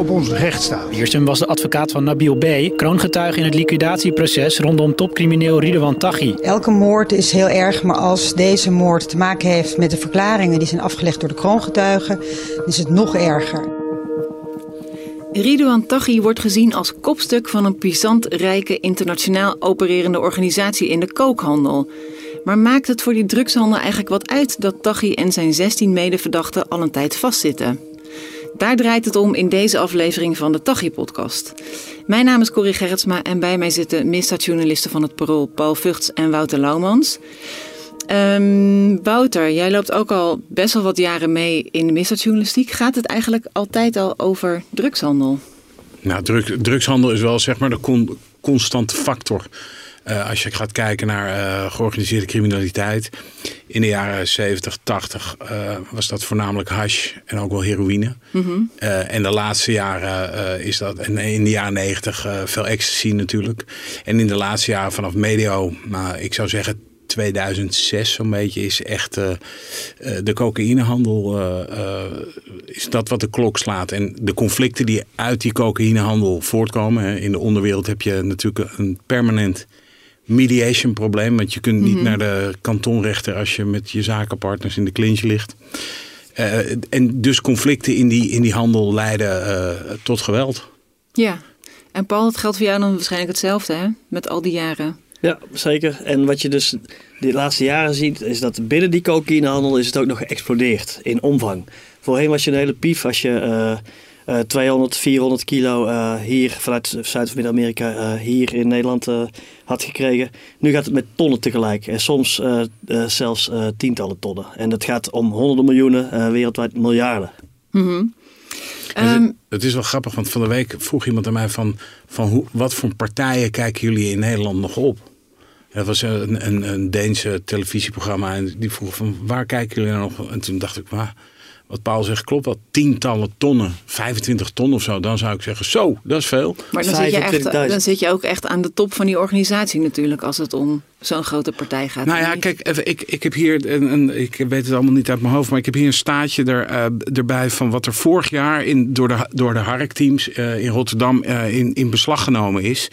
op onze rechtsstaat. Wiersum was de advocaat van Nabil B., kroongetuige in het liquidatieproces rondom topcrimineel Ridwan Taghi. Elke moord is heel erg, maar als deze moord te maken heeft met de verklaringen die zijn afgelegd door de kroongetuigen, is het nog erger. Ridouan Taghi wordt gezien als kopstuk van een puissant rijke internationaal opererende organisatie in de kookhandel. Maar maakt het voor die drugshandel eigenlijk wat uit dat Taghi en zijn 16 medeverdachten al een tijd vastzitten? Daar draait het om in deze aflevering van de Taghi-podcast. Mijn naam is Corrie Gerritsma en bij mij zitten misdaadjournalisten van het Parool Paul Vugts en Wouter Laumans. Um, Wouter, jij loopt ook al best wel wat jaren mee in de misdaadjournalistiek. Gaat het eigenlijk altijd al over drugshandel? Nou, drug, drugshandel is wel zeg maar de con, constante factor. Uh, als je gaat kijken naar uh, georganiseerde criminaliteit. In de jaren 70, 80 uh, was dat voornamelijk hash en ook wel heroïne. Mm -hmm. en de laatste jaren is dat, en in de jaren 90 veel ecstasy natuurlijk. En in de laatste jaren vanaf medio, nou, ik zou zeggen 2006 zo'n beetje is echt uh, de cocaïnehandel uh, is dat wat de klok slaat. En de conflicten die uit die cocaïnehandel voortkomen. Hè. In de onderwereld heb je natuurlijk een permanent mediation probleem. Want je kunt niet mm -hmm. naar de kantonrechter als je met je zakenpartners in de clinch ligt. en dus conflicten in die, in die handel leiden tot geweld. Ja, en Paul, het geldt voor jou dan waarschijnlijk hetzelfde hè? Met al die jaren. Ja, zeker. En wat je dus de laatste jaren ziet, is dat binnen die cocaïnehandel is het ook nog geëxplodeerd in omvang. Voorheen was je een hele pief als je uh, 200, 400 kilo uh, hier vanuit Zuid- of Midden-Amerika uh, hier in Nederland had gekregen. Nu gaat het met tonnen tegelijk en soms zelfs tientallen tonnen. En dat gaat om honderden miljoenen, wereldwijd miljarden. Mm -hmm. Um, het is wel grappig, want van de week vroeg iemand aan mij van, van hoe, wat voor partijen kijken jullie in Nederland nog op? Dat was een, een, een Deense televisieprogramma en die vroeg van waar kijken jullie nou nog? En toen dacht ik, maar wat Paul zegt klopt wel, tientallen tonnen, 25 ton of zo. Dan zou ik zeggen, zo, dat is veel. Maar dan zit, je echt, dan zit je ook echt aan de top van die organisatie natuurlijk als het om zo'n grote partij gaat. Nou ja, kijk, ik, ik heb hier, een, een, ik weet het allemaal niet uit mijn hoofd, maar ik heb hier een staatje er, uh, erbij van wat er vorig jaar in, door de, door de Hark-teams uh, in Rotterdam uh, in, in beslag genomen is.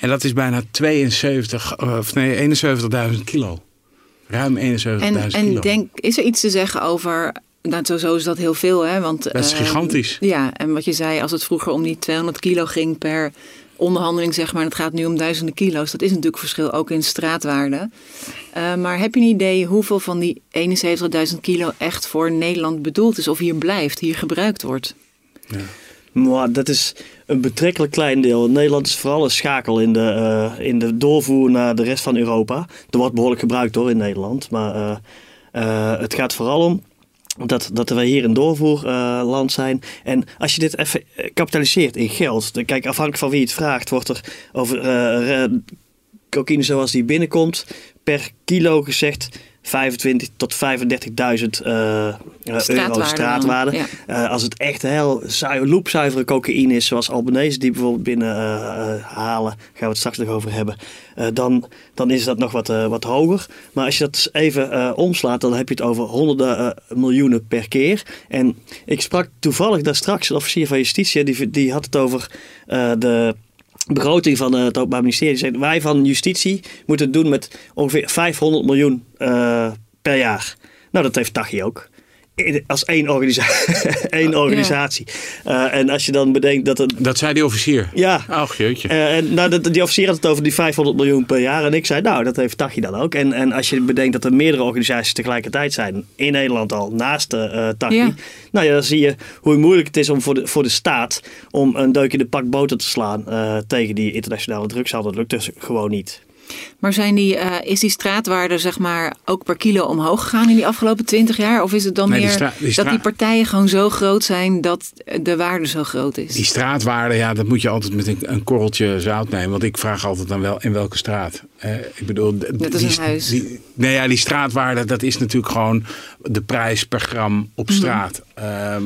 En dat is bijna 72, of nee, 71.000 kilo. Ruim 71.000 kilo. En denk, is er iets te zeggen over nou, sowieso is dat heel veel, hè? Want, dat is gigantisch. Uh, ja, en wat je zei, als het vroeger om die 200 kilo ging per onderhandeling, zeg maar, en het gaat nu om duizenden kilo's, dat is natuurlijk verschil ook in straatwaarde. Uh, maar heb je een idee hoeveel van die 71.000 kilo echt voor Nederland bedoeld is, of hier blijft, hier gebruikt wordt? Ja. Maar dat is een betrekkelijk klein deel. Nederland is vooral een schakel in de, uh, in de doorvoer naar de rest van Europa. Er wordt behoorlijk gebruikt hoor in Nederland. Maar het gaat vooral om dat, dat we hier een doorvoerland uh, zijn. En als je dit even kapitaliseert in geld. Dan, kijk, afhankelijk van wie het vraagt, wordt er over uh, cocaïne zoals die binnenkomt per kilo gezegd 25 tot 35.000 uh, euro straatwaarde. Ja. Uh, als het echt heel loepzuivere cocaïne is, zoals Albanese die bijvoorbeeld binnen uh, halen, gaan we het straks nog over hebben, dan, dan is dat nog wat, wat hoger. Maar als je dat even omslaat, dan heb je het over honderden miljoenen per keer. En ik sprak toevallig daar straks een officier van justitie, die, die had het over de begroting van het Openbaar Ministerie zegt wij van justitie moeten het doen met ongeveer 500 miljoen uh, per jaar. Nou, dat heeft Tachi ook. Als één, organisa één organisatie. Ja. Uh, en als je dan bedenkt dat het. Dat zei die officier. Ja. Oh, jeetje. Uh, en nou, die officier had het over die 500 miljoen per jaar. En ik zei, nou, dat heeft Tachi dan ook. En, en als je bedenkt dat er meerdere organisaties tegelijkertijd zijn. in Nederland al, naast uh, Tachi. Ja. Nou ja, dan zie je hoe moeilijk het is om voor de, voor de staat. om een deuk in de pak boter te slaan. tegen die internationale drugshandel. Dat lukt dus gewoon niet. Maar zijn die, uh, is die straatwaarde zeg maar ook per kilo omhoog gegaan in die afgelopen 20 jaar? Of is het dan Nee, meer die dat die partijen gewoon zo groot zijn dat de waarde zo groot is? Die straatwaarde, ja, dat moet je altijd met een, een korreltje zout nemen. Want ik vraag altijd dan wel in welke straat. Eh, ik bedoel, d- Net als die, een huis. Die, nee, ja, die straatwaarde, dat is natuurlijk gewoon de prijs per gram Mhm. op straat. Ehm,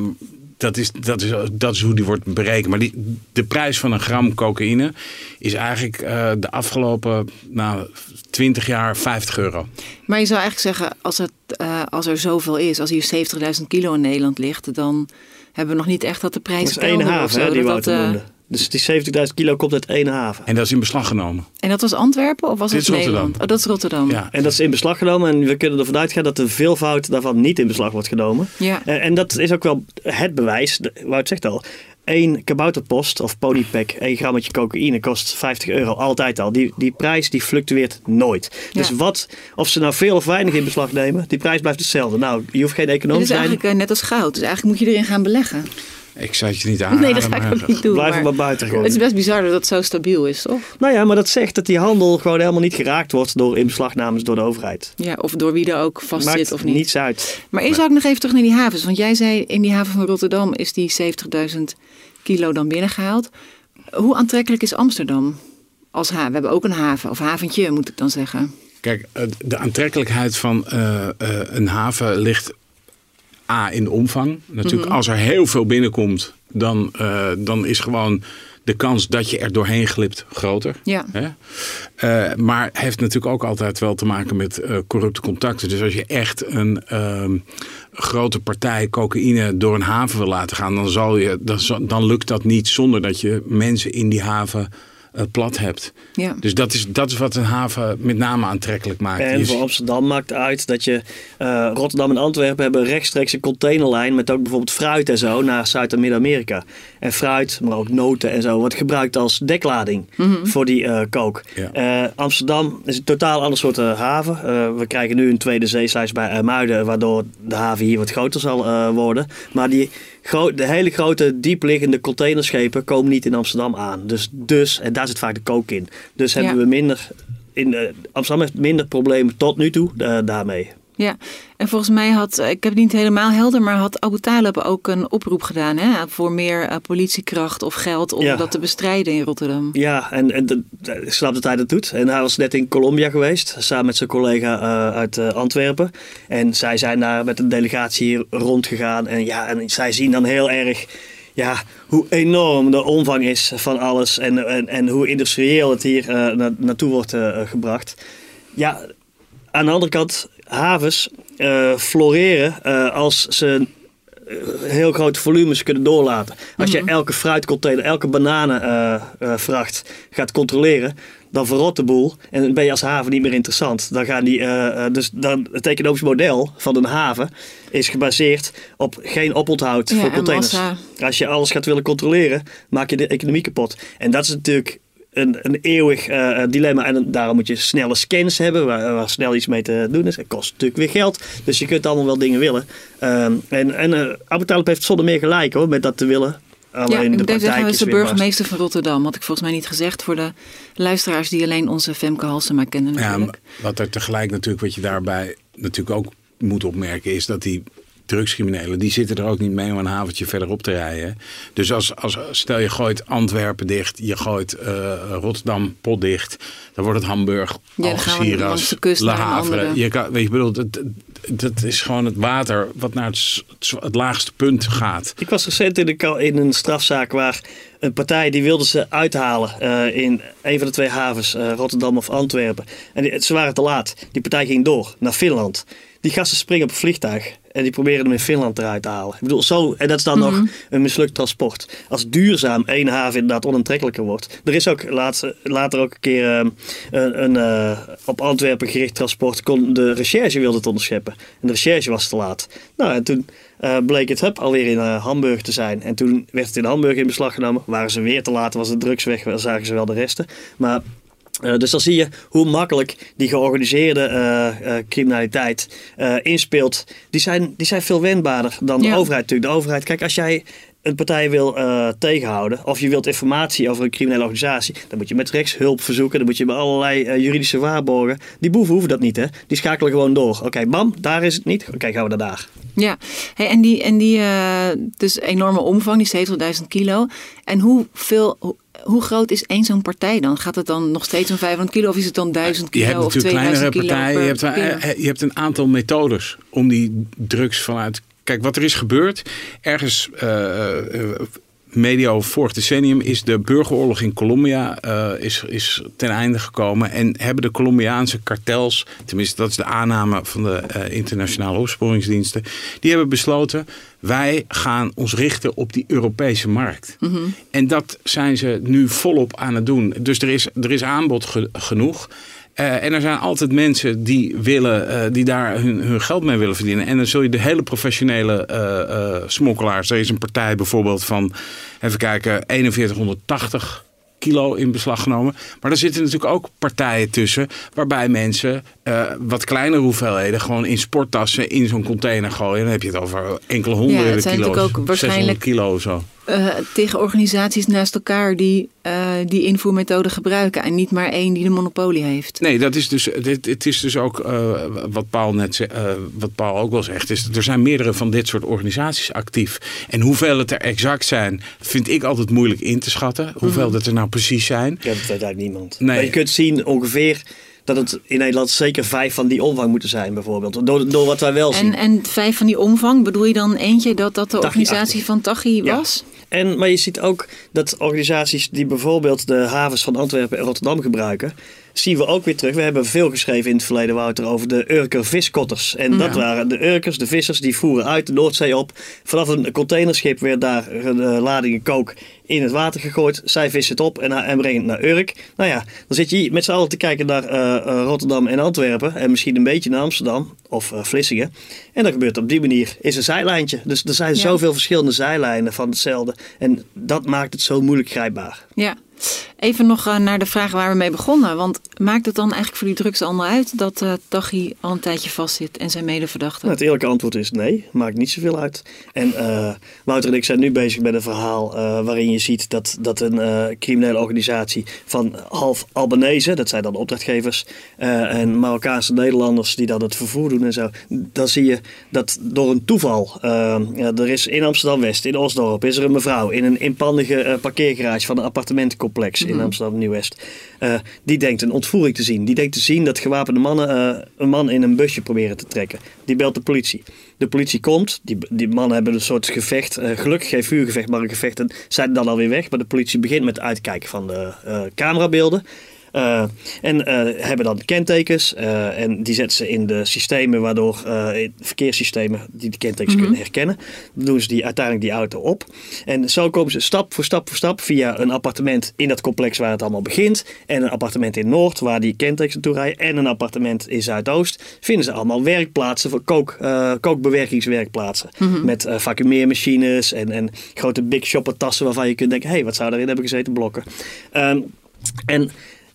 dat, is, dat, is, dat is hoe die wordt berekend. Maar die, de prijs van een gram cocaïne is eigenlijk eh, de afgelopen nou, 20 jaar 50 euro. Maar je zou eigenlijk zeggen, als, het, eh, als er zoveel is, als hier 70.000 kilo in Nederland ligt, dan hebben we nog niet echt dat de Dat prijs is één haven zo. hè, die dat dat, noemde. Dus die 70.000 kilo komt uit één haven. En dat is in beslag genomen. en dat was Antwerpen of was Dit het is Rotterdam. Nederland? Oh, dat is Rotterdam. Ja. En dat is in beslag genomen en we kunnen ervan uitgaan dat de veelvoud daarvan niet in beslag wordt genomen. Ja. En, en dat is ook wel het bewijs, Wout zegt al, één kabouterpost of ponypack, één grammetje cocaïne kost 50 euro altijd al. Die, die prijs die fluctueert nooit. Dus Ja. wat, of ze nou veel of weinig in beslag nemen, die prijs blijft hetzelfde. Nou, je hoeft geen econoom te is zijn. eigenlijk eh, net als goud. Dus eigenlijk moet je erin gaan beleggen. Ik zou het je niet aanraden. nee, dat ga ik ook niet doen. Blijf maar maar buiten het is gewoon. best bizar dat het zo stabiel is, toch? Nou ja, maar dat zegt dat die handel gewoon helemaal niet geraakt wordt door inbeslagnames door de overheid. Ja, of door wie er ook vast Maakt zit of niet. niets uit. Maar eerst zou ik nog even terug naar die havens. Want jij zei in die haven van Rotterdam is die 70.000 kilo dan binnengehaald. Hoe aantrekkelijk is Amsterdam als haven? We hebben ook een haven, of haventje moet ik dan zeggen. Kijk, de aantrekkelijkheid van eh, eh, een haven ligt A in de omvang. Natuurlijk, Mhm. als er heel veel binnenkomt, dan, eh, dan is gewoon de kans dat je er doorheen glipt groter. Ja. Hè? Eh, maar heeft natuurlijk ook altijd wel te maken met eh, corrupte contacten. Dus als je echt een ehm, grote partij cocaïne door een haven wil laten gaan, dan, zal je, dan, dan lukt dat niet zonder dat je mensen in die haven eh, plat hebt. Ja. Dus dat is, dat is wat een haven met name aantrekkelijk maakt. En Je- voor Amsterdam maakt uit dat je eh, Rotterdam en Antwerpen hebben rechtstreeks een containerlijn met ook bijvoorbeeld fruit en zo naar Zuid- en Midden-Amerika. En fruit, maar ook noten en zo, wordt gebruikt als deklading voor die eh kook. Ja. Eh, Amsterdam is een totaal ander soort haven. Eh, we krijgen nu een tweede zeesluis bij IJmuiden, waardoor de haven hier wat groter zal eh, worden. Maar die de hele grote diepliggende containerschepen komen niet in Amsterdam aan. Dus, dus en daar zit vaak de kook in. Dus Ja. hebben we minder in, eh, Amsterdam heeft minder problemen tot nu toe eh, daarmee. Ja, en volgens mij had, eh, ik heb het niet helemaal helder, maar had Abu Talib ook een oproep gedaan hè, voor meer eh, politiekracht of geld om Ja. dat te bestrijden in Rotterdam. Ja, en, en de- ik snap dat hij dat doet. En hij was net in Colombia geweest, samen met zijn collega eh, uit Antwerpen. En zij zijn daar met een delegatie hier rondgegaan. En ja, en zij zien dan heel erg ja, hoe enorm de omvang is van alles. En, en, en hoe industrieel het hier na- naartoe wordt gebracht. Ja, aan de andere kant, havens eh, floreren eh, als ze eh, heel grote volumes kunnen doorlaten. Als je elke fruitcontainer, elke bananenvracht gaat controleren, dan verrot de boel en dan ben je als haven niet meer interessant. Dan gaan die, dus dan, het economisch model van een haven is gebaseerd op geen oponthoud Ja, voor containers. Als je alles gaat willen controleren, maak je de economie kapot. En dat is natuurlijk een, een eeuwig eh, dilemma. En daarom moet je snelle scans hebben, waar, waar snel iets mee te doen is. Het kost natuurlijk weer geld. Dus je kunt allemaal wel dingen willen. Ehm, en en eh Abu Talib heeft zonder meer gelijk hoor, met dat te willen. Alleen Ja, ik de praktijk zeggen, hij is de burgemeester van Rotterdam. Had ik volgens mij niet gezegd voor de luisteraars die alleen onze Femke Halsema kennen Ja, natuurlijk. maar wat er tegelijk natuurlijk, wat je daarbij natuurlijk ook moet opmerken, is dat die drugscriminelen, die zitten er ook niet mee om een haventje verderop te rijden. Dus als, als stel je gooit Antwerpen dicht, je gooit eh, Rotterdam pot dicht, dan wordt het Hamburg, Ja, dan gaan we Algeciras, Le Havre. Je kan, weet je, bedoel, dat, dat is gewoon het water wat naar het, het laagste punt gaat. Ik was recent in in een strafzaak waar een partij die wilde ze uithalen eh, in een van de twee havens, eh, Rotterdam of Antwerpen. En die- ze waren te laat. Die partij ging door naar Finland. Die gasten springen op een vliegtuig en die proberen hem in Finland eruit te halen. Ik bedoel, zo, en dat is dan nog een mislukt transport. Als duurzaam één haven inderdaad onaantrekkelijker wordt. Er is ook laatst, later ook een keer eh, een, een eh, op Antwerpen gericht transport. Kon, de recherche wilde het onderscheppen. En de recherche was te laat. Nou, en toen eh, bleek het hup, alweer in eh, Hamburg te zijn. En toen werd het in Hamburg in beslag genomen. Waren ze weer te laat, was de drugs weg, zagen ze wel de resten. Maar eh, dus dan zie je hoe makkelijk die georganiseerde eh, eh, criminaliteit inspeelt. Die zijn, die zijn veel wendbaarder dan Ja. de overheid natuurlijk. De overheid, kijk, als jij een partij wil tegenhouden, of je wilt informatie over een criminele organisatie, dan moet je met rechtshulp verzoeken, dan moet je bij allerlei juridische waarborgen. Die boeven hoeven dat niet, hè? Die schakelen gewoon door. Oké, bam, daar is het niet. Oké, gaan we naar daar. Ja, hey, en die, en die dus enorme omvang, die 70.000 kilo. En hoeveel, hoe, groot is één zo'n partij dan? Gaat het dan nog steeds om 500 kilo of is het dan 1000 kilo je hebt of 2000 kilo? Partijen, je, hebt, je hebt een aantal methodes om die drugs vanuit Kijk, wat er is gebeurd, ergens uh, medio vorig decennium is de burgeroorlog in Colombia uh, is, is ten einde gekomen. En hebben de Colombiaanse kartels, tenminste dat is de aanname van de uh, internationale opsporingsdiensten, die hebben besloten, wij gaan ons richten op die Europese markt. Mm -hmm. En dat zijn ze nu volop aan het doen. Dus er is, er is aanbod ge genoeg. Uh, en er zijn altijd mensen die, willen, uh, die daar hun, hun, geld mee willen verdienen. En dan zul je de hele professionele uh, smokkelaars. Er is een partij bijvoorbeeld van, even kijken, 4180 kilo in beslag genomen. Maar er zitten natuurlijk ook partijen tussen waarbij mensen uh, wat kleinere hoeveelheden gewoon in sporttassen in zo'n container gooien. Dan heb je het over enkele honderden ja, het zijn kilo's. Ook waarschijnlijk kilo zo. Uh, tegen organisaties naast elkaar die uh, die invoermethode gebruiken en niet maar één die de monopolie heeft. Nee, dat is dus, dit, het is dus ook uh, wat Paul net uh, wat Paul ook wel zegt. Is, er zijn meerdere van dit soort organisaties actief. En hoeveel het er exact zijn, vind ik altijd moeilijk in te schatten. Hoeveel mm. het er nou precies zijn. Ja, dat weet eigenlijk niemand. Nee. Maar je kunt zien ongeveer dat het in Nederland zeker vijf van die omvang moeten zijn, bijvoorbeeld. Door, door wat wij wel zien. En, en vijf van die omvang, bedoel je dan eentje dat dat de organisatie van Tachi was? En, maar je ziet ook dat organisaties die bijvoorbeeld de havens van Antwerpen en Rotterdam gebruiken, zien we ook weer terug. We hebben veel geschreven in het verleden, Wouter, over de Urker viskotters. En dat waren de Urkers, de vissers, die voeren uit de Noordzee op. Vanaf een containerschip werd daar de ladingen kook in het water gegooid. Zij vissen het op en, en brengen het naar Urk. Nou ja, dan zit je met z'n allen te kijken naar uh, Rotterdam en Antwerpen. En misschien een beetje naar Amsterdam of uh, Vlissingen. En dan gebeurt op die manier, is een zijlijntje. Dus er zijn ja. zoveel verschillende zijlijnen van hetzelfde. En dat maakt het zo moeilijk grijpbaar. Ja, Even nog uh, naar de vraag waar we mee begonnen. Want maakt het dan eigenlijk voor die drugs allemaal uit dat uh, Tachi al een tijdje vastzit en zijn medeverdachten? Nou, het eerlijke antwoord is nee, maakt niet zoveel uit. En uh, Wouter en ik zijn nu bezig met een verhaal waarin je ziet dat, dat een criminele organisatie van half Albanese, dat zijn dan opdrachtgevers, en Marokkaanse Nederlanders die dan het vervoer doen en zo. Dan zie je dat door een toeval, er is in Amsterdam-West, in Osdorp, is er een mevrouw in een inpandige parkeergarage van een appartementencomplex complex in Amsterdam Nieuw-West. Uh, die denkt een ontvoering te zien. Die denkt te zien dat gewapende mannen uh, een man in een busje proberen te trekken. Die belt de politie. De politie komt. Die, die mannen hebben een soort gevecht. Uh, gelukkig geen vuurgevecht, maar een gevecht. En zijn dan alweer weg. Maar de politie begint met het uitkijken van de camerabeelden. Uh, en uh, hebben dan kentekens uh, en die zetten ze in de systemen waardoor verkeerssystemen die de kentekens mm -hmm. kunnen herkennen. Dan doen ze die, uiteindelijk die auto op. En zo komen ze stap voor stap voor stap via een appartement in dat complex waar het allemaal begint. En een appartement in Noord waar die kentekens naartoe rijden. En een appartement in Zuidoost. Vinden ze allemaal werkplaatsen voor kook, kookbewerkingswerkplaatsen. Mm -hmm. Met vacuumeermachines en, en grote big shopper tassen waarvan je kunt denken, hé, hey, wat zou daarin hebben gezeten blokken. Um, en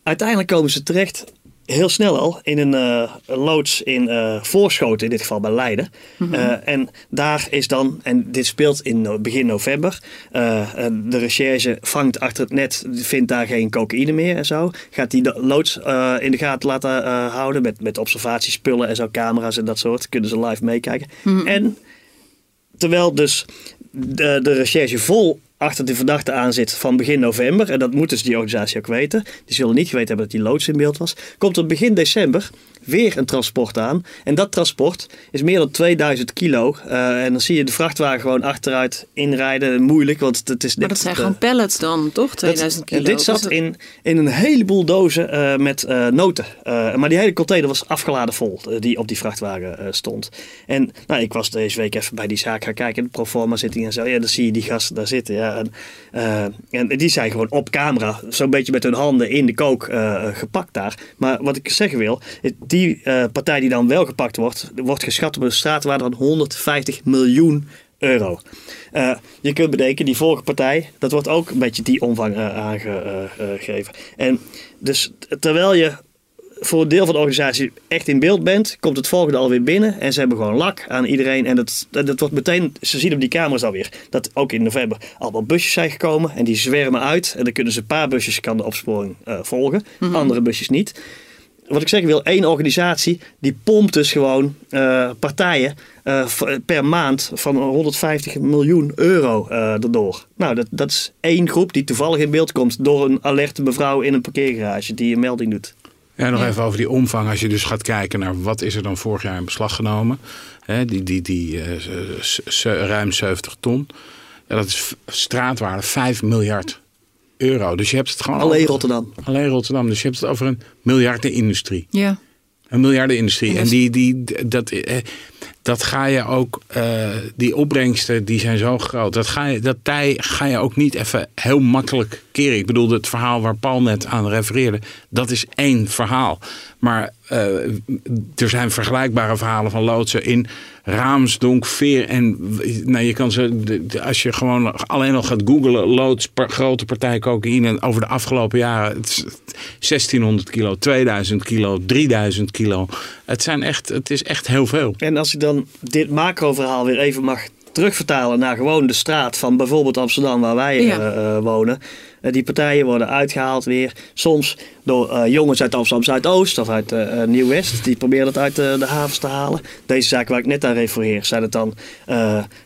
uiteindelijk komen ze terecht heel snel al in een, uh, een loods in uh, Voorschoten, in dit geval bij Leiden. Mm -hmm. uh, en daar is dan, en dit speelt in begin november, de recherche vangt achter het net, vindt daar geen cocaïne meer en zo. Gaat die loods in de gaten laten houden met, met observatiespullen en zo, camera's en dat soort. Kunnen ze live meekijken. Mm -hmm. En terwijl dus de, de recherche vol achter de verdachte aan zit van begin november. En dat moet dus die organisatie ook weten. Die zullen niet geweten hebben dat die loods in beeld was. Komt er begin december weer een transport aan. En dat transport is meer dan 2000 kilo. Uh, en dan zie je de vrachtwagen gewoon achteruit inrijden. Moeilijk, want het is net... Maar dat zijn uh, gewoon pallets dan, toch? 2000 kilo. Dit zat in, in een heleboel dozen uh, met noten. maar die hele container was afgeladen vol, die op die vrachtwagen stond. En nou, ik was deze week even bij die zaak gaan kijken. De proforma zitting en zo. Ja, dan zie je die gasten daar zitten. Ja. En, en die zijn gewoon op camera, zo'n beetje met hun handen in de kook gepakt daar. Maar wat ik zeggen wil, die die uh, partij die dan wel gepakt wordt, wordt geschat op een straatwaarde van 150 miljoen euro. Uh, je kunt bedenken, die vorige partij, dat wordt ook een beetje die omvang uh, aangegeven. en dus terwijl je voor een deel van de organisatie echt in beeld bent, komt het volgende alweer binnen. En ze hebben gewoon lak aan iedereen. En dat, dat wordt meteen, ze zien op die camera's alweer, dat ook in november allemaal busjes zijn gekomen. En die zwermen uit. En dan kunnen ze een paar busjes kan de opsporing uh, volgen, andere busjes niet wat ik zeg wil, één organisatie die pompt dus gewoon uh, partijen uh, per maand van 150 miljoen euro uh, erdoor. Nou, dat, dat is één groep die toevallig in beeld komt door een alerte mevrouw in een parkeergarage die een melding doet. Ja, nog even over die omvang. Als je dus gaat kijken naar wat is er dan vorig jaar in beslag genomen. Hè, die die, die ruim 70 ton. Ja, dat is straatwaarde 5 miljard euro. Dus je hebt het gewoon. Alleen Rotterdam. Alleen Rotterdam. Dus je hebt het over een miljardenindustrie. Ja. Een miljardenindustrie. En die, die, dat, eh, dat ga je ook, uh, die opbrengsten die zijn zo groot. Dat, ga je, dat tij ga je ook niet even heel makkelijk keren. Ik bedoel, het verhaal waar Paul net aan refereerde, dat is één verhaal. Maar er zijn vergelijkbare verhalen van loodsen in Raamsdonk, Veer. En nou, je kan ze, als je gewoon alleen al gaat googlen, loods, grote partij cocaïne over de afgelopen jaren. 1600 kilo, 2000 kilo, 3000 kilo. Het, zijn echt, het is echt heel veel. En als ik dan dit macro-verhaal weer even mag terugvertalen naar gewoon de straat van bijvoorbeeld Amsterdam, waar wij ja. uh, wonen. Uh, die partijen worden uitgehaald weer. Soms door uh, jongens uit Amsterdam Zuidoost of uit uh, Nieuw-West. Die proberen het uit de havens te halen. Deze zaak waar ik net aan refereer, zijn het dan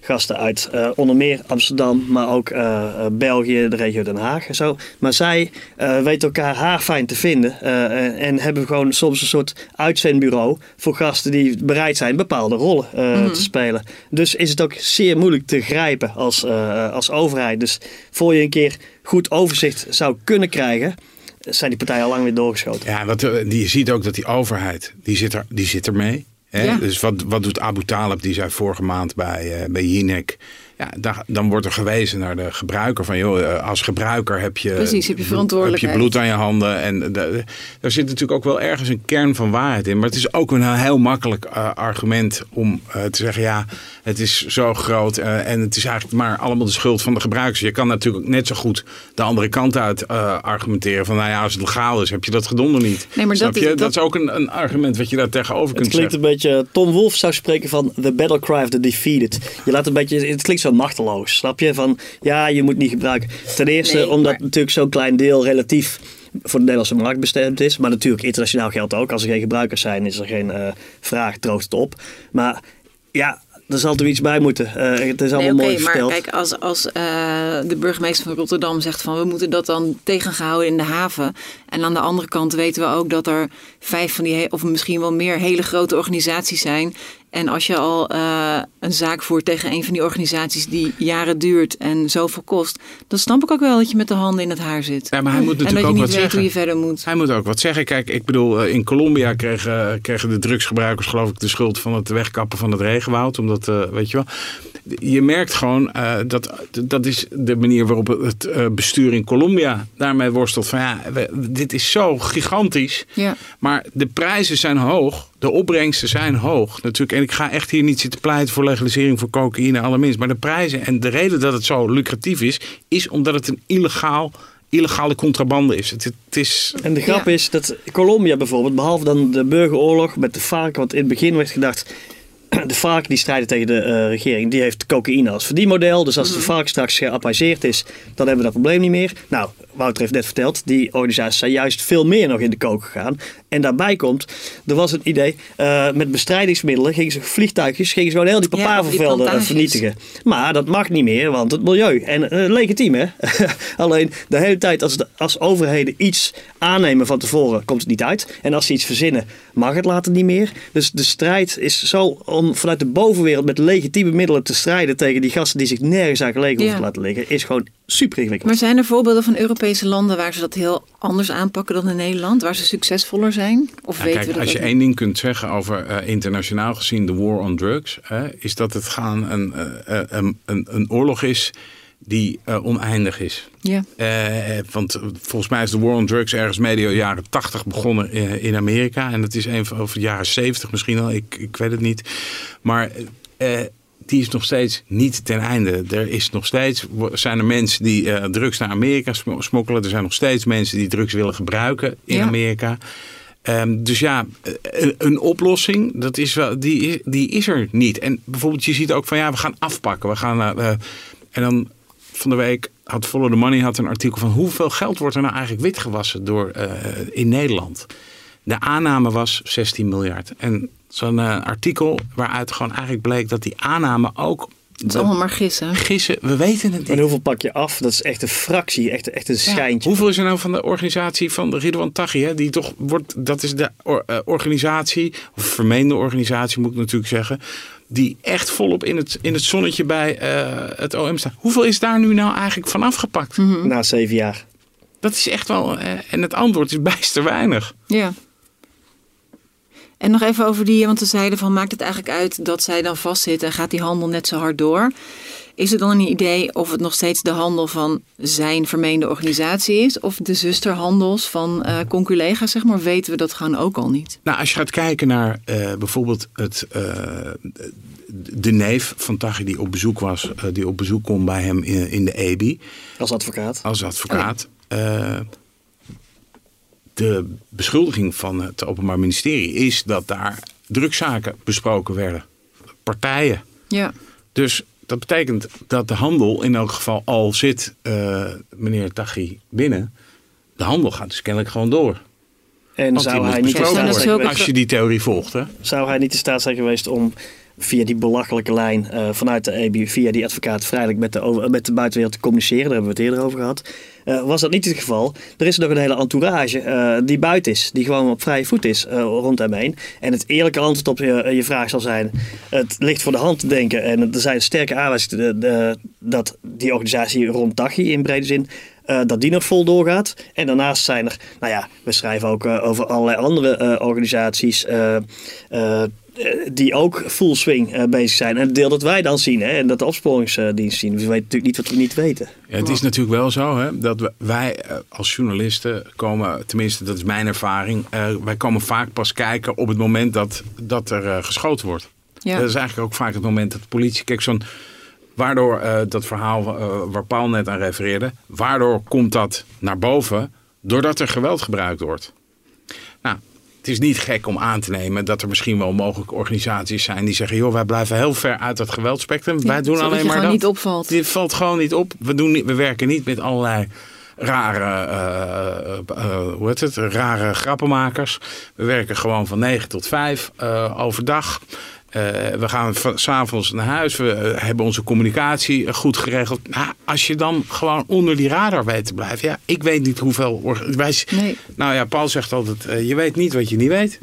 gasten uit onder meer Amsterdam, maar ook België, de regio Den Haag en zo. Maar zij weten elkaar haarfijn te vinden en hebben gewoon soms een soort uitzendbureau voor gasten die bereid zijn bepaalde rollen mm. te spelen. Dus is het ook zeer moeilijk te grijpen als, als overheid. Dus voor je een keer goed overzicht zou kunnen krijgen, zijn die partijen al lang weer doorgeschoten. Ja, wat, die, je ziet ook dat die overheid, die zit, er, die zit ermee. Hè? Ja. Dus wat, wat doet Abu Talib, die zei vorige maand bij, uh, bij Jinek ja, dan wordt er gewezen naar de gebruiker. Van joh, eh, als gebruiker heb je, Precies, heb je, verantwoordelijkheid. Heb je bloed aan je handen. En daar zit natuurlijk ook wel ergens een kern van waarheid in. Maar het is ook een heel makkelijk uh, argument om uh, te zeggen: ja, het is zo groot. en het is eigenlijk maar allemaal de schuld van de gebruikers. Je kan natuurlijk net zo goed de andere kant uit argumenteren. Van nou ja, als het legaal is, heb je dat gedonder niet. Nee, maar dat, je? Is, dat... dat is ook een, een, argument wat je daar tegenover kunt zeggen. Het klinkt een beetje. Tom Wolf zou spreken van the battle cry of the defeated. Je laat een beetje. Het klinkt zo machteloos. Snap je? Van ja, je moet niet gebruiken. Ten eerste omdat natuurlijk zo'n klein deel relatief voor de Nederlandse markt bestemd is. Maar natuurlijk internationaal geldt ook. Als er geen gebruikers zijn, is er geen uh, vraag, droogt het op. Maar ja, er zal er iets bij moeten. Uh, het is allemaal nee, okay, mooi verteld. Maar kijk, als, als uh, de burgemeester van Rotterdam zegt van we moeten dat dan tegengehouden in de haven. En aan de andere kant weten we ook dat er vijf van die, of misschien wel meer hele grote organisaties zijn. En als je al uh, een zaak voert tegen een van die organisaties die jaren duurt en zoveel kost, dan snap ik ook wel dat je met de handen in het haar zit. Ja, maar hij moet natuurlijk ook wat zeggen. hoe je verder moet. Hij moet ook wat zeggen. Kijk, ik bedoel, in Colombia kregen, kregen de drugsgebruikers geloof ik de schuld van het wegkappen van het regenwoud. Omdat, uh, weet je wel je merkt gewoon uh, dat dat is de manier waarop het uh, bestuur in Colombia daarmee worstelt. Van ja, we, dit is zo gigantisch. Ja. Maar de prijzen zijn hoog. De opbrengsten zijn hoog. Natuurlijk, en ik ga echt hier niet zitten pleiten voor legalisering voor cocaïne, allerminst. Maar de prijzen en de reden dat het zo lucratief is, is omdat het een illegaal illegale contrabande is. Het, het is... En de grap is dat Colombia bijvoorbeeld, behalve dan de burgeroorlog met de FARC, wat in het begin werd gedacht, de FARC die strijden tegen de uh, regering, die heeft cocaïne als verdienmodel. Dus als de mhm. FARC straks geapaiseerd is, dan hebben we dat probleem niet meer. Nou, Wouter heeft net verteld, die organisaties zijn juist veel meer nog in de kook gegaan. En daarbij komt, er was een idee, uh, met bestrijdingsmiddelen gingen ze vliegtuigjes, gingen ze gewoon heel die papavervelden ja, vernietigen. Maar dat mag niet meer, want het milieu. En uh, legitiem hè. Alleen de hele tijd als, de, als overheden iets aannemen van tevoren, komt het niet uit. En als ze iets verzinnen, mag het later niet meer. Dus de strijd is zo om vanuit de bovenwereld met legitieme middelen te strijden tegen die gasten die zich nergens aan gelegen hoeven te laten liggen, is gewoon super ingewikkeld. Maar zijn er voorbeelden van Europese landen waar ze dat heel anders aanpakken dan in Nederland, waar ze succesvoller zijn? Of ja, weten kijk, we als je één ding kunt zeggen over uh, internationaal gezien de war on drugs, uh, is dat het gaan een, uh, een, een, een oorlog is die uh, oneindig is. Ja. Uh, want volgens mij is de war on drugs ergens medio jaren 80 begonnen in, in Amerika. En het is een van de jaren 70 misschien al, ik, ik weet het niet. Maar uh, die is nog steeds niet ten einde. Er is nog steeds, zijn er mensen die drugs naar Amerika smokkelen. Er zijn nog steeds mensen die drugs willen gebruiken in ja. Amerika. Ehm, dus ja, een, een oplossing, dat is wel, die, die is er niet. En bijvoorbeeld, je ziet ook van ja, we gaan afpakken. We gaan, eh, en dan van de week had Follow the Money had een artikel van hoeveel geld wordt er nou eigenlijk witgewassen door, eh, in Nederland. De aanname was 16 miljard. En zo'n uh, artikel waaruit gewoon eigenlijk bleek dat die aanname ook het is allemaal maar gissen. Gissen, we weten het niet. En hoeveel pak je af? Dat is echt een fractie, echt, echt een schijntje. hoeveel is er nou van de organisatie van de Ridwan Taghi? Hè? Die toch wordt, dat is de eh, organisatie, of vermeende organisatie moet ik natuurlijk zeggen. Die echt volop in het, in het zonnetje bij uh, het OM staat. Hoeveel is daar nu nou eigenlijk van afgepakt? Mm Na zeven jaar. Dat is echt wel. Uh, en het antwoord is bijster weinig. Ja. En nog even over die, want ze zeiden van maakt het eigenlijk uit dat zij dan vastzit en gaat die handel net zo hard door. Is er dan een idee of het nog steeds de handel van zijn vermeende organisatie is of de zusterhandels van uh, conculega's, zeg maar? Weten we dat gewoon ook al niet? Nou, als je gaat kijken naar uh, bijvoorbeeld het, uh, de neef van Taghi die op bezoek was, die op bezoek kon bij hem in, in de EBI. Als advocaat. Als advocaat. Oh ja de beschuldiging van het Openbaar Ministerie is dat daar drugszaken besproken werden. Partijen. Ja. Dus dat betekent dat de handel in elk geval al zit, uh, meneer Taghi, binnen. De handel gaat dus kennelijk gewoon door. En zou hij niet als je die theorie volgt. Hè? Zou hij niet in staat zijn geweest om via die belachelijke lijn uh, vanuit de EBI, via die advocaat vrijelijk met de, met de buitenwereld te communiceren. Daar hebben we het eerder over gehad. Uh, was dat niet het geval? Er is nog een hele entourage die buiten is, die gewoon op vrije voet is rond hem heen. En het eerlijke antwoord op je, je vraag zal zijn: het ligt voor de hand te denken. En er zijn sterke aanwijzingen dat die organisatie rond Tachi in brede zin dat die nog vol doorgaat. En daarnaast zijn er, nou ja, we schrijven ook over allerlei andere organisaties die ook full swing bezig zijn. En het deel dat wij dan zien hè, en dat de opsporingsdienst zien. We weten natuurlijk niet wat we niet weten. Ja, het is natuurlijk wel zo hè, dat wij als journalisten komen, tenminste dat is mijn ervaring, wij komen vaak pas kijken op het moment dat, dat er geschoten wordt. Ja. Dat is eigenlijk ook vaak het moment dat de politie, kijk zo'n Waardoor uh, dat verhaal uh, waar Paul net aan refereerde, waardoor komt dat naar boven? Doordat er geweld gebruikt wordt. Nou, het is niet gek om aan te nemen dat er misschien wel mogelijke organisaties zijn die zeggen: joh, wij blijven heel ver uit dat geweldspectrum. Ja, wij doen alleen maar dat. niet opvalt. Dit valt gewoon niet op. We, doen niet, we werken niet met allerlei rare, uh, hoe heet het, rare grappenmakers. We werken gewoon van 9 tot 5 overdag. Uh, we gaan s'avonds naar huis. We uh, hebben onze communicatie goed geregeld. Nou, als je dan gewoon onder die radar weet te blijven. Ja, ik weet niet hoeveel... Wij, nee. Nou ja, Paul zegt altijd, uh, je weet niet wat je niet weet.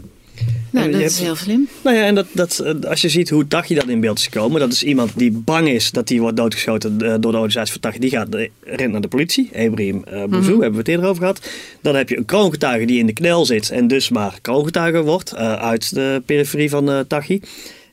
Nou, dat is heel slim. Nou ja, en dat, dat, als je ziet hoe Tachi dan in beeld is gekomen. Dat is iemand die bang is dat hij wordt doodgeschoten door de organisatie van Tachi. Die gaat rent naar de politie. Ebrahim uh, Bouzou, mm -hmm. hebben we het eerder over gehad. Dan heb je een kroongetuige die in de knel zit. En dus maar kroongetuige wordt uit de periferie van uh, Tachi.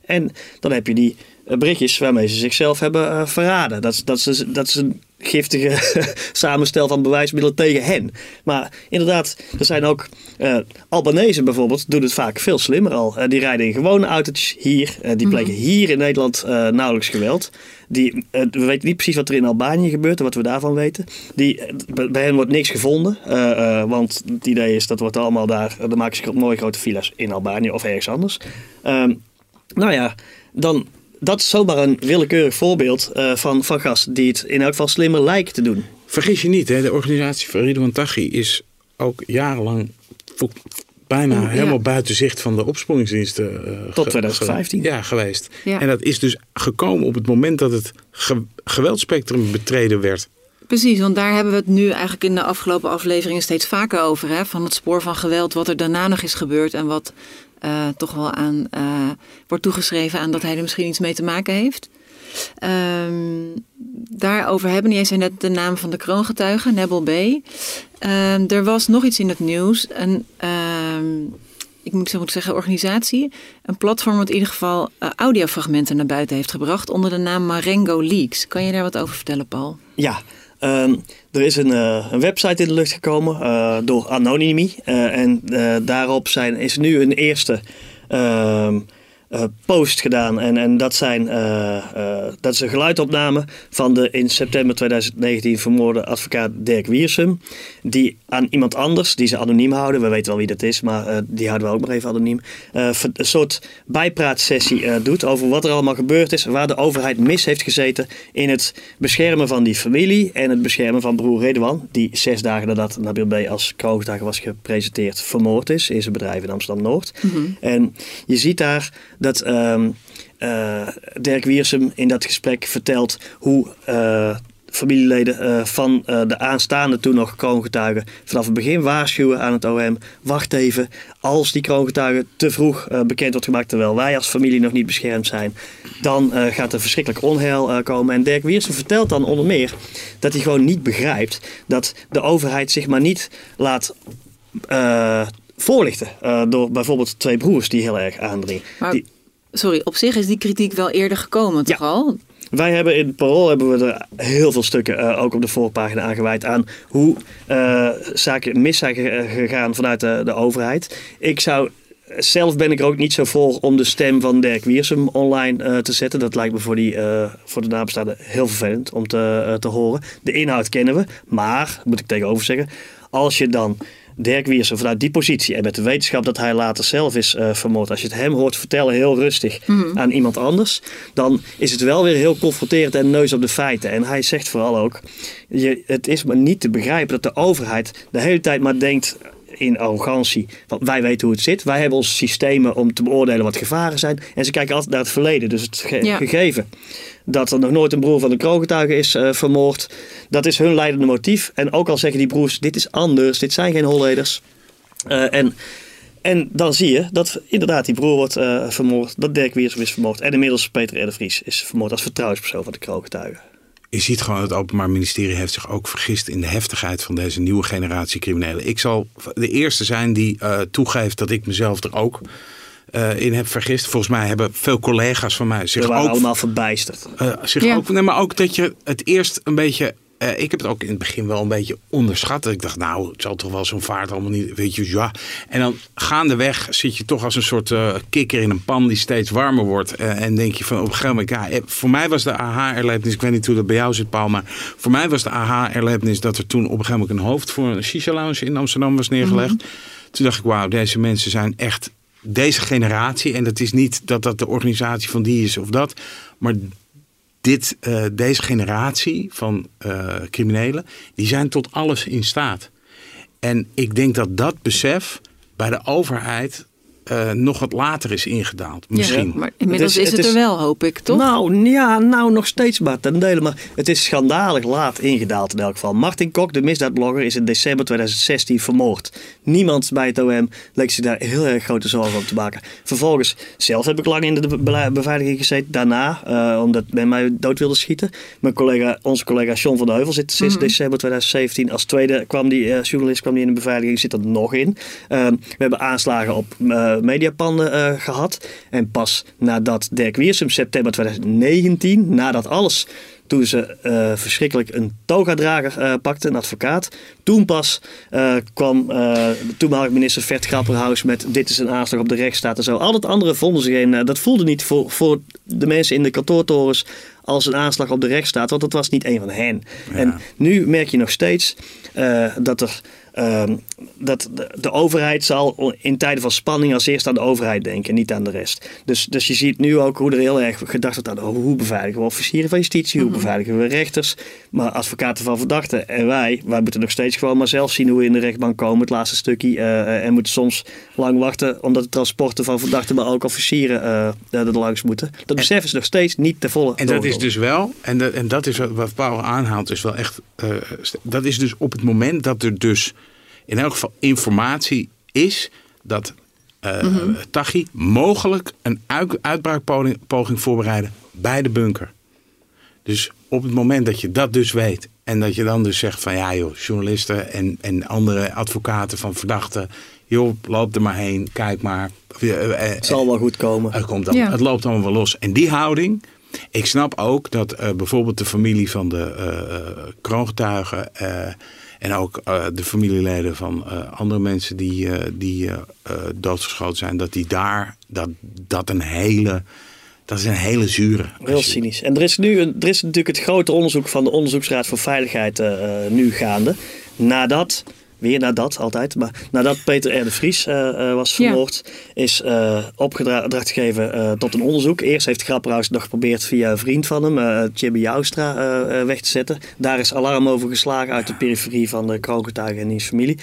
En dan heb je die eh, berichtjes waarmee ze zichzelf hebben uh, verraden. Dat, dat, ze, dat is een giftige samenstel van bewijsmiddelen tegen hen. Maar inderdaad, er zijn ook uh, Albanese bijvoorbeeld, doen het vaak veel slimmer al. Uh, die rijden in gewone autootjes hier. Uh, die plegen mm -hmm. hier in Nederland nauwelijks geweld. Die, we weten niet precies wat er in Albanië gebeurt en wat we daarvan weten. Die, bij hen wordt niks gevonden. want het idee is dat wordt allemaal daar. Dan maken ze mooie grote villa's in Albanië of ergens anders. Ehm, nou ja, dan, dat is zomaar een willekeurig voorbeeld uh, van, van gasten die het in elk geval slimmer lijken te doen. Vergis je niet, hè, de organisatie van Ridwan Taghi is ook jarenlang bijna ja. helemaal buiten zicht van de opsporingsdiensten. Uh, Tot 2015. ja, geweest. Ja. En dat is dus gekomen op het moment dat het ge geweldspectrum betreden werd. Precies, want daar hebben we het nu eigenlijk in de afgelopen afleveringen steeds vaker over. Hè? Van het spoor van geweld, wat er daarna nog is gebeurd en wat uh, toch wel aan uh, wordt toegeschreven aan dat hij er misschien iets mee te maken heeft. Um, daarover hebben, jij zei net de naam van de kroongetuige, Nebel B. Um, er was nog iets in het nieuws. Een, um, ik moet zo moeten zeggen, organisatie. Een platform wat in ieder geval uh, audiofragmenten naar buiten heeft gebracht onder de naam Marengo Leaks. Kan je daar wat over vertellen, Paul? Ja, Um, er is een, uh, een, website in de lucht gekomen uh, door Anonymi. Uh, en daarop zijn, is nu een eerste eh, post gedaan. En, en dat, zijn, eh, eh, dat is een geluidopname van de in september 2019 vermoorde advocaat Dirk Wiersum. Die aan iemand anders, die ze anoniem houden, we weten wel wie dat is, maar die houden we ook maar even anoniem. een soort bijpraatsessie doet over wat er allemaal gebeurd is. Waar de overheid mis heeft gezeten in het beschermen van die familie en het beschermen van broer Redouan. Die zes dagen nadat Nabil B. als kroongetuige was gepresenteerd vermoord is in zijn bedrijf in Amsterdam Noord. Mhm. En je ziet daar dat um, Dirk Wiersum in dat gesprek vertelt hoe uh, familieleden uh, van de aanstaande toen nog kroongetuigen vanaf het begin waarschuwen aan het OM. Wacht even, als die kroongetuige te vroeg bekend wordt gemaakt terwijl wij als familie nog niet beschermd zijn, dan gaat er verschrikkelijk onheil komen. En Dirk Wiersum vertelt dan onder meer dat hij gewoon niet begrijpt dat de overheid zich maar niet laat voorlichten. Uh, door bijvoorbeeld twee broers die heel erg aandringen. Maar, sorry, op zich is die kritiek wel eerder gekomen, toch al? Wij hebben in Parool hebben we er heel veel stukken, uh, ook op de voorpagina, aangeweid aan hoe uh, zaken mis zijn gegaan vanuit de, de overheid. Ik zou zelf ben ik er ook niet zo voor om de stem van Dirk Wiersum online uh, te zetten. Dat lijkt me voor, die, uh, voor de nabestaanden heel vervelend om te, uh, te horen. De inhoud kennen we, maar, moet ik tegenover zeggen, als je dan Dirk Wiersum vanuit die positie en met de wetenschap dat hij later zelf is uh, vermoord. Als je het hem hoort vertellen heel rustig Mhm. aan iemand anders, dan is het wel weer heel confronterend en neus op de feiten. En hij zegt vooral ook, je, het is maar niet te begrijpen dat de overheid de hele tijd maar denkt in arrogantie. Want wij weten hoe het zit. Wij hebben onze systemen om te beoordelen wat gevaren zijn. En ze kijken altijd naar het verleden. Dus het ge Ja. gegeven dat er nog nooit een broer van een kroongetuige is eh, vermoord. Dat is hun leidende motief. En ook al zeggen die broers, dit is anders. Dit zijn geen holleders. Eh, en, en dan zie je dat inderdaad die broer wordt eh, vermoord. Dat Dirk Wiersum is vermoord. En inmiddels Peter R. de Vries is vermoord als vertrouwenspersoon van de kroongetuigen. Je ziet gewoon, het Openbaar Ministerie heeft zich ook vergist in de heftigheid van deze nieuwe generatie criminelen. Ik zal de eerste zijn die uh, toegeeft dat ik mezelf er ook uh, in heb vergist. Volgens mij hebben veel collega's van mij zich We waren ook... allemaal verbijsterd. Uh, zich Ja. ook, nee, maar ook dat je het eerst een beetje... Uh, ik heb het ook in het begin wel een beetje onderschat. Ik dacht, nou, het zal toch wel zo'n vaart allemaal niet... Weet je, ja. En dan gaandeweg zit je toch als een soort uh, kikker in een pan die steeds warmer wordt. Uh, en denk je van op een gegeven moment... Ja, voor mij was de aha-erlevenis... Ik weet niet hoe dat bij jou zit, Paul. Maar voor mij was de aha-erlevenis dat er toen op een gegeven moment... een hoofd voor een shisha-lounge in Amsterdam was neergelegd. Mm -hmm. Toen dacht ik, wauw, deze mensen zijn echt... Deze generatie, en dat is niet dat dat de organisatie van die is of dat... maar dit, uh, deze generatie van uh, criminelen, die zijn tot alles in staat. En ik denk dat dat besef bij de overheid uh, nog wat later is ingedaald. Misschien. Ja, maar inmiddels het is, is het, het is, er wel, hoop ik, toch? Nou, ja, nou nog steeds maar ten dele. Maar het is schandalig laat ingedaald in elk geval. Martin Kok, de misdaadblogger, is in december 2016 vermoord. Niemand bij het OM leek zich daar heel erg grote zorgen om te maken. Vervolgens, zelf heb ik lang in de be beveiliging gezeten. Daarna, uh, omdat men mij dood wilde schieten. Mijn collega, onze collega John van de Heuvel zit sinds mm -hmm. december 2017. Als tweede kwam die uh, journalist kwam die in de beveiliging, zit er nog in. Uh, we hebben aanslagen op mediapanden uh, gehad. En pas nadat Dirk Wiersum september 2019, nadat alles toen ze uh, verschrikkelijk een toga-drager uh, pakte, een advocaat. Toen pas uh, kwam de toenmalige minister Vert Grapperhaus met dit is een aanslag op de rechtsstaat en zo. Al het andere vonden ze geen, dat voelde niet voor, voor de mensen in de kantoortorens als een aanslag op de rechtsstaat, want dat was niet een van hen. Ja. En nu merk je nog steeds dat er dat de, de, overheid zal in tijden van spanning als eerst aan de overheid denken, niet aan de rest. Dus, dus je ziet nu ook hoe er heel erg gedacht wordt aan hoe beveiligen we officieren van justitie, hoe beveiligen we rechters, maar advocaten van verdachten. En wij, wij moeten nog steeds gewoon maar zelf zien hoe we in de rechtbank komen, het laatste stukje. Uh, en moeten soms lang wachten omdat de transporten van verdachten, maar ook officieren uh, er langs moeten. Dat besef is nog steeds niet te volle. En dat is dus wel, en dat, en dat is wat Paul aanhaalt, is wel echt, uh, dat is dus op het moment dat er dus in elk geval informatie is dat uh, mm -hmm. Tachi mogelijk een uit, uitbraakpoging voorbereiden bij de bunker. Dus op het moment dat je dat dus weet en dat je dan dus zegt van ja joh, journalisten en, en andere advocaten van verdachten, joh, loop er maar heen, kijk maar. Het zal wel goed komen. Het, komt dan, ja. het loopt allemaal wel los. En die houding, ik snap ook dat uh, bijvoorbeeld de familie van de uh, kroongetuigen En ook de familieleden van andere mensen die, die doodgeschoten zijn, dat die daar, dat, dat een hele dat is een hele zure. Heel cynisch. En er is nu er is natuurlijk het grote onderzoek van de Onderzoeksraad voor Veiligheid nu gaande. Nadat weer nadat altijd, maar nadat Peter R. de Vries uh, was vermoord, is uh, opgedracht gegeven tot een onderzoek. Eerst heeft Grapperhaus nog geprobeerd via een vriend van hem, uh, Joustra, weg te zetten. Daar is alarm over geslagen uit de periferie van de kroongetuigen en diens familie.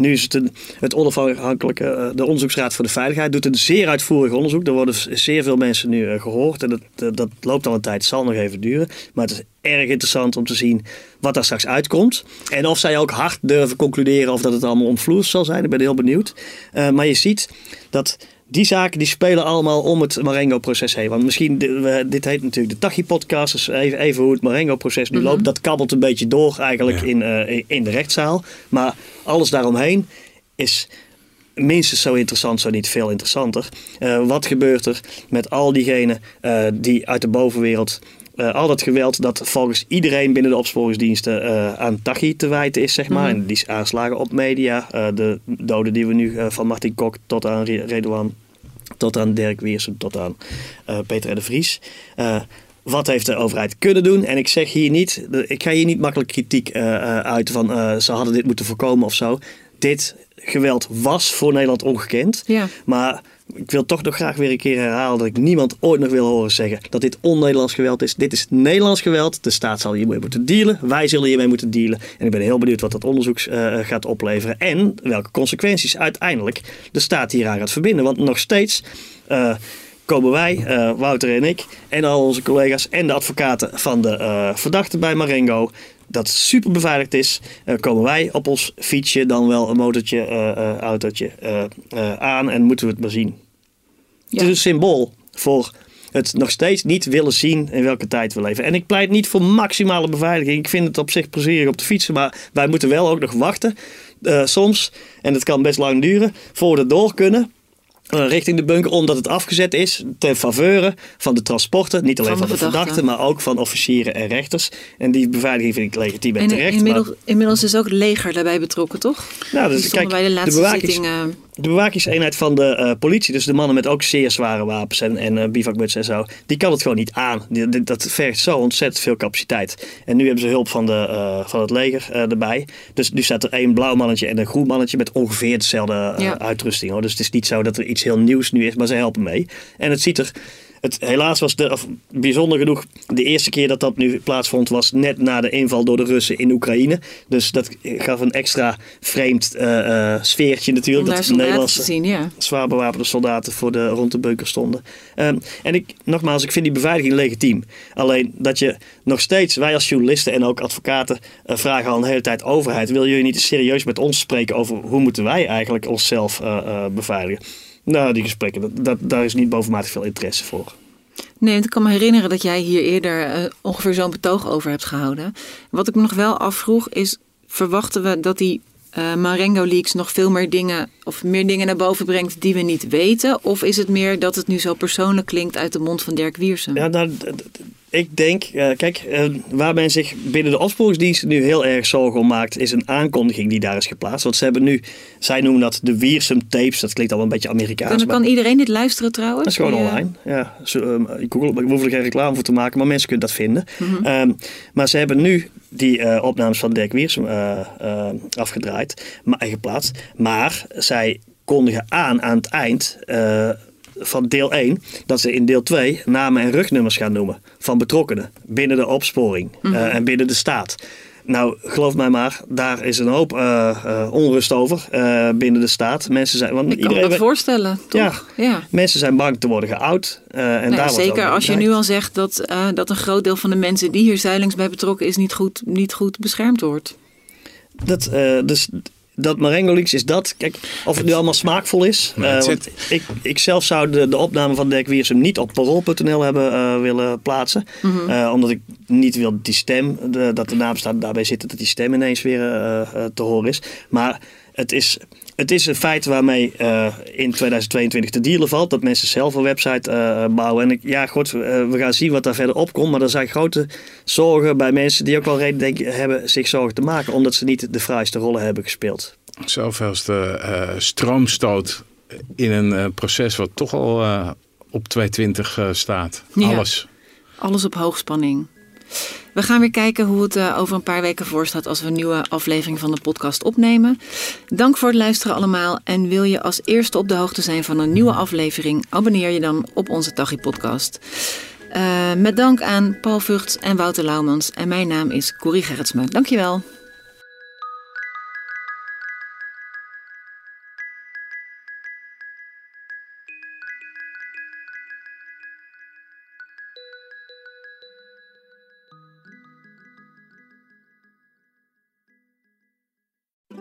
Nu is het het onafhankelijke, de Onderzoeksraad voor de Veiligheid, doet een zeer uitvoerig onderzoek. Er worden zeer veel mensen nu gehoord en dat, dat loopt al een tijd, het zal nog even duren. Maar het is erg interessant om te zien wat daar straks uitkomt. En of zij ook hard durven concluderen of dat het allemaal omvloers zal zijn. Ik ben heel benieuwd. Uh, maar je ziet dat die zaken die spelen allemaal om het Marengo-proces heen. Want misschien, dit heet natuurlijk de Tachi-podcast, dus even, even, hoe het Marengo-proces nu mhm. loopt. Dat kabbelt een beetje door eigenlijk in, uh, in de rechtszaal. Maar alles daaromheen is minstens zo interessant, zo niet veel interessanter. Uh, wat gebeurt er met al diegenen uh, die uit de bovenwereld uh, al dat geweld dat volgens iedereen binnen de opsporingsdiensten uh, aan Tachi te wijten is, zeg maar. Mhm. En die aanslagen op media, uh, de doden die we nu van Martin Kok tot aan Redouan, tot aan Dirk Wiersum, tot aan Peter de Vries. wat heeft de overheid kunnen doen? En ik zeg hier niet, ik ga hier niet makkelijk kritiek uit van ze hadden dit moeten voorkomen of zo. Dit geweld was voor Nederland ongekend. Ja. Maar ik wil toch nog graag weer een keer herhalen dat ik niemand ooit nog wil horen zeggen dat dit on-Nederlands geweld is. Dit is Nederlands geweld. De staat zal hiermee moeten dealen. Wij zullen hiermee moeten dealen. En ik ben heel benieuwd wat dat onderzoek uh, gaat opleveren. En welke consequenties uiteindelijk de staat hieraan gaat verbinden. Want nog steeds. Uh, komen wij, uh, Wouter en ik, en al onze collega's en de advocaten van de uh, verdachten bij Marengo dat super beveiligd is, uh, komen wij op ons fietsje, dan wel een motortje, uh, autootje aan en moeten we het maar zien. Het is een symbool voor het nog steeds niet willen zien in welke tijd we leven. En ik pleit niet voor maximale beveiliging. Ik vind het op zich plezierig op de fietsen, maar wij moeten wel ook nog wachten. soms, en het kan best lang duren, voor we er door kunnen. Eh, richting de bunker, omdat het afgezet is ten faveur van de transporten. Niet alleen van, de, verdachten, maar ook van officieren en rechters. En die beveiliging vind ik legitiem en, terecht. Inmiddels, inmiddels is ook het leger daarbij betrokken, toch? Nou, dus kijk, bij de laatste de zitting... Uh de bewakingseenheid van de uh, politie, dus de mannen met ook zeer zware wapens en, en uh, bivakmutsen en zo, die kan het gewoon niet aan. Die, dat vergt zo ontzettend veel capaciteit. En nu hebben ze hulp van, de, uh, van het leger erbij. Dus nu staat er één blauw mannetje en een groen mannetje met ongeveer dezelfde ja. uitrusting. Hoor. Dus het is niet zo dat er iets heel nieuws nu is, maar ze helpen mee. En het ziet er het, helaas was de, of bijzonder genoeg, de eerste keer dat dat nu plaatsvond was net na de inval door de Russen in Oekraïne. Dus dat gaf een extra vreemd uh, sfeertje natuurlijk. Dat de Nederlandse zien, ja. zwaar bewapende soldaten voor de, rond de bunker stonden. Um, en ik, nogmaals, ik vind die beveiliging legitiem. Alleen dat je nog steeds, wij als journalisten en ook advocaten, uh, vragen al een hele tijd overheid. Wil jullie niet serieus met ons spreken over hoe moeten wij eigenlijk onszelf beveiligen? Nou, die gesprekken, dat, daar is niet bovenmatig veel interesse voor. Nee, ik kan me herinneren dat jij hier eerder uh, ongeveer zo'n betoog over hebt gehouden. Wat ik me nog wel afvroeg is, verwachten we dat die uh, Marengo Leaks nog veel meer dingen of meer dingen naar boven brengt die we niet weten? Of is het meer dat het nu zo persoonlijk klinkt uit de mond van Dirk Wiersum? Ja, nou, ik denk, uh, kijk, uh, waar men zich binnen de opsporingsdiensten nu heel erg zorgen om maakt, is een aankondiging die daar is geplaatst. Want ze hebben nu, zij noemen dat de Wiersum tapes. Dat klinkt al een beetje Amerikaans. Kan, kan iedereen dit luisteren trouwens? Dat is gewoon online. Ja, zo, Google, ik hoef er geen reclame voor te maken, maar mensen kunnen dat vinden. Mm um, maar ze hebben nu die uh, opnames van Dirk Wiersum afgedraaid maar, en geplaatst. Maar zij kondigen aan aan het eind van deel 1 dat ze in deel 2 namen en rugnummers gaan noemen van betrokkenen binnen de opsporing mm en binnen de staat. Nou, geloof mij maar, daar is een hoop uh, uh, onrust over uh, binnen de staat. Mensen zijn, want Ik kan me dat voorstellen, toch? Ja, ja, mensen zijn bang te worden geout. en daar zeker als je nu al zegt dat, dat een groot deel van de mensen die hier zeilings bij betrokken is, niet goed, niet goed beschermd wordt. Dat, dus dat Marengo Leaks is dat. Kijk, of het nu allemaal smaakvol is. Uh, ik, ik zelf zou de, de opname van Dirk Wiersum niet op parool.nl hebben uh, willen plaatsen. Mm -hmm. omdat ik niet wil die stem, de, dat de naam staat daarbij zitten, dat die stem ineens weer te horen is. Maar het is, het is een feit waarmee uh, in 2022 te dealen valt. Dat mensen zelf een website uh, bouwen. En ik, ja, goed, uh, we gaan zien wat daar verder opkomt. Maar er zijn grote zorgen bij mensen die ook wel reden denken, hebben zich zorgen te maken. Omdat ze niet de fraaiste rollen hebben gespeeld. Zoveelste stroomstoot in een proces wat toch al op 220 staat. Ja, Alles. Alles op hoogspanning. We gaan weer kijken hoe het over een paar weken voorstaat als we een nieuwe aflevering van de podcast opnemen. Dank voor het luisteren allemaal. En wil je als eerste op de hoogte zijn van een nieuwe aflevering, abonneer je dan op onze Tachi podcast. Uh, met dank aan Paul Vugts en Wouter Laumans. En mijn naam is Corrie Gerritsma. Dankjewel.